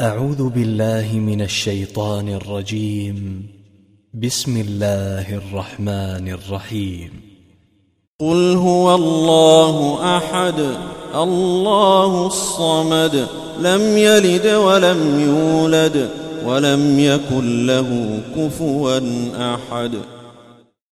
أعوذ بالله من الشيطان الرجيم. بسم الله الرحمن الرحيم. قل هو الله أحد الله الصمد لم يلد ولم يولد ولم يكن له كفوا أحد.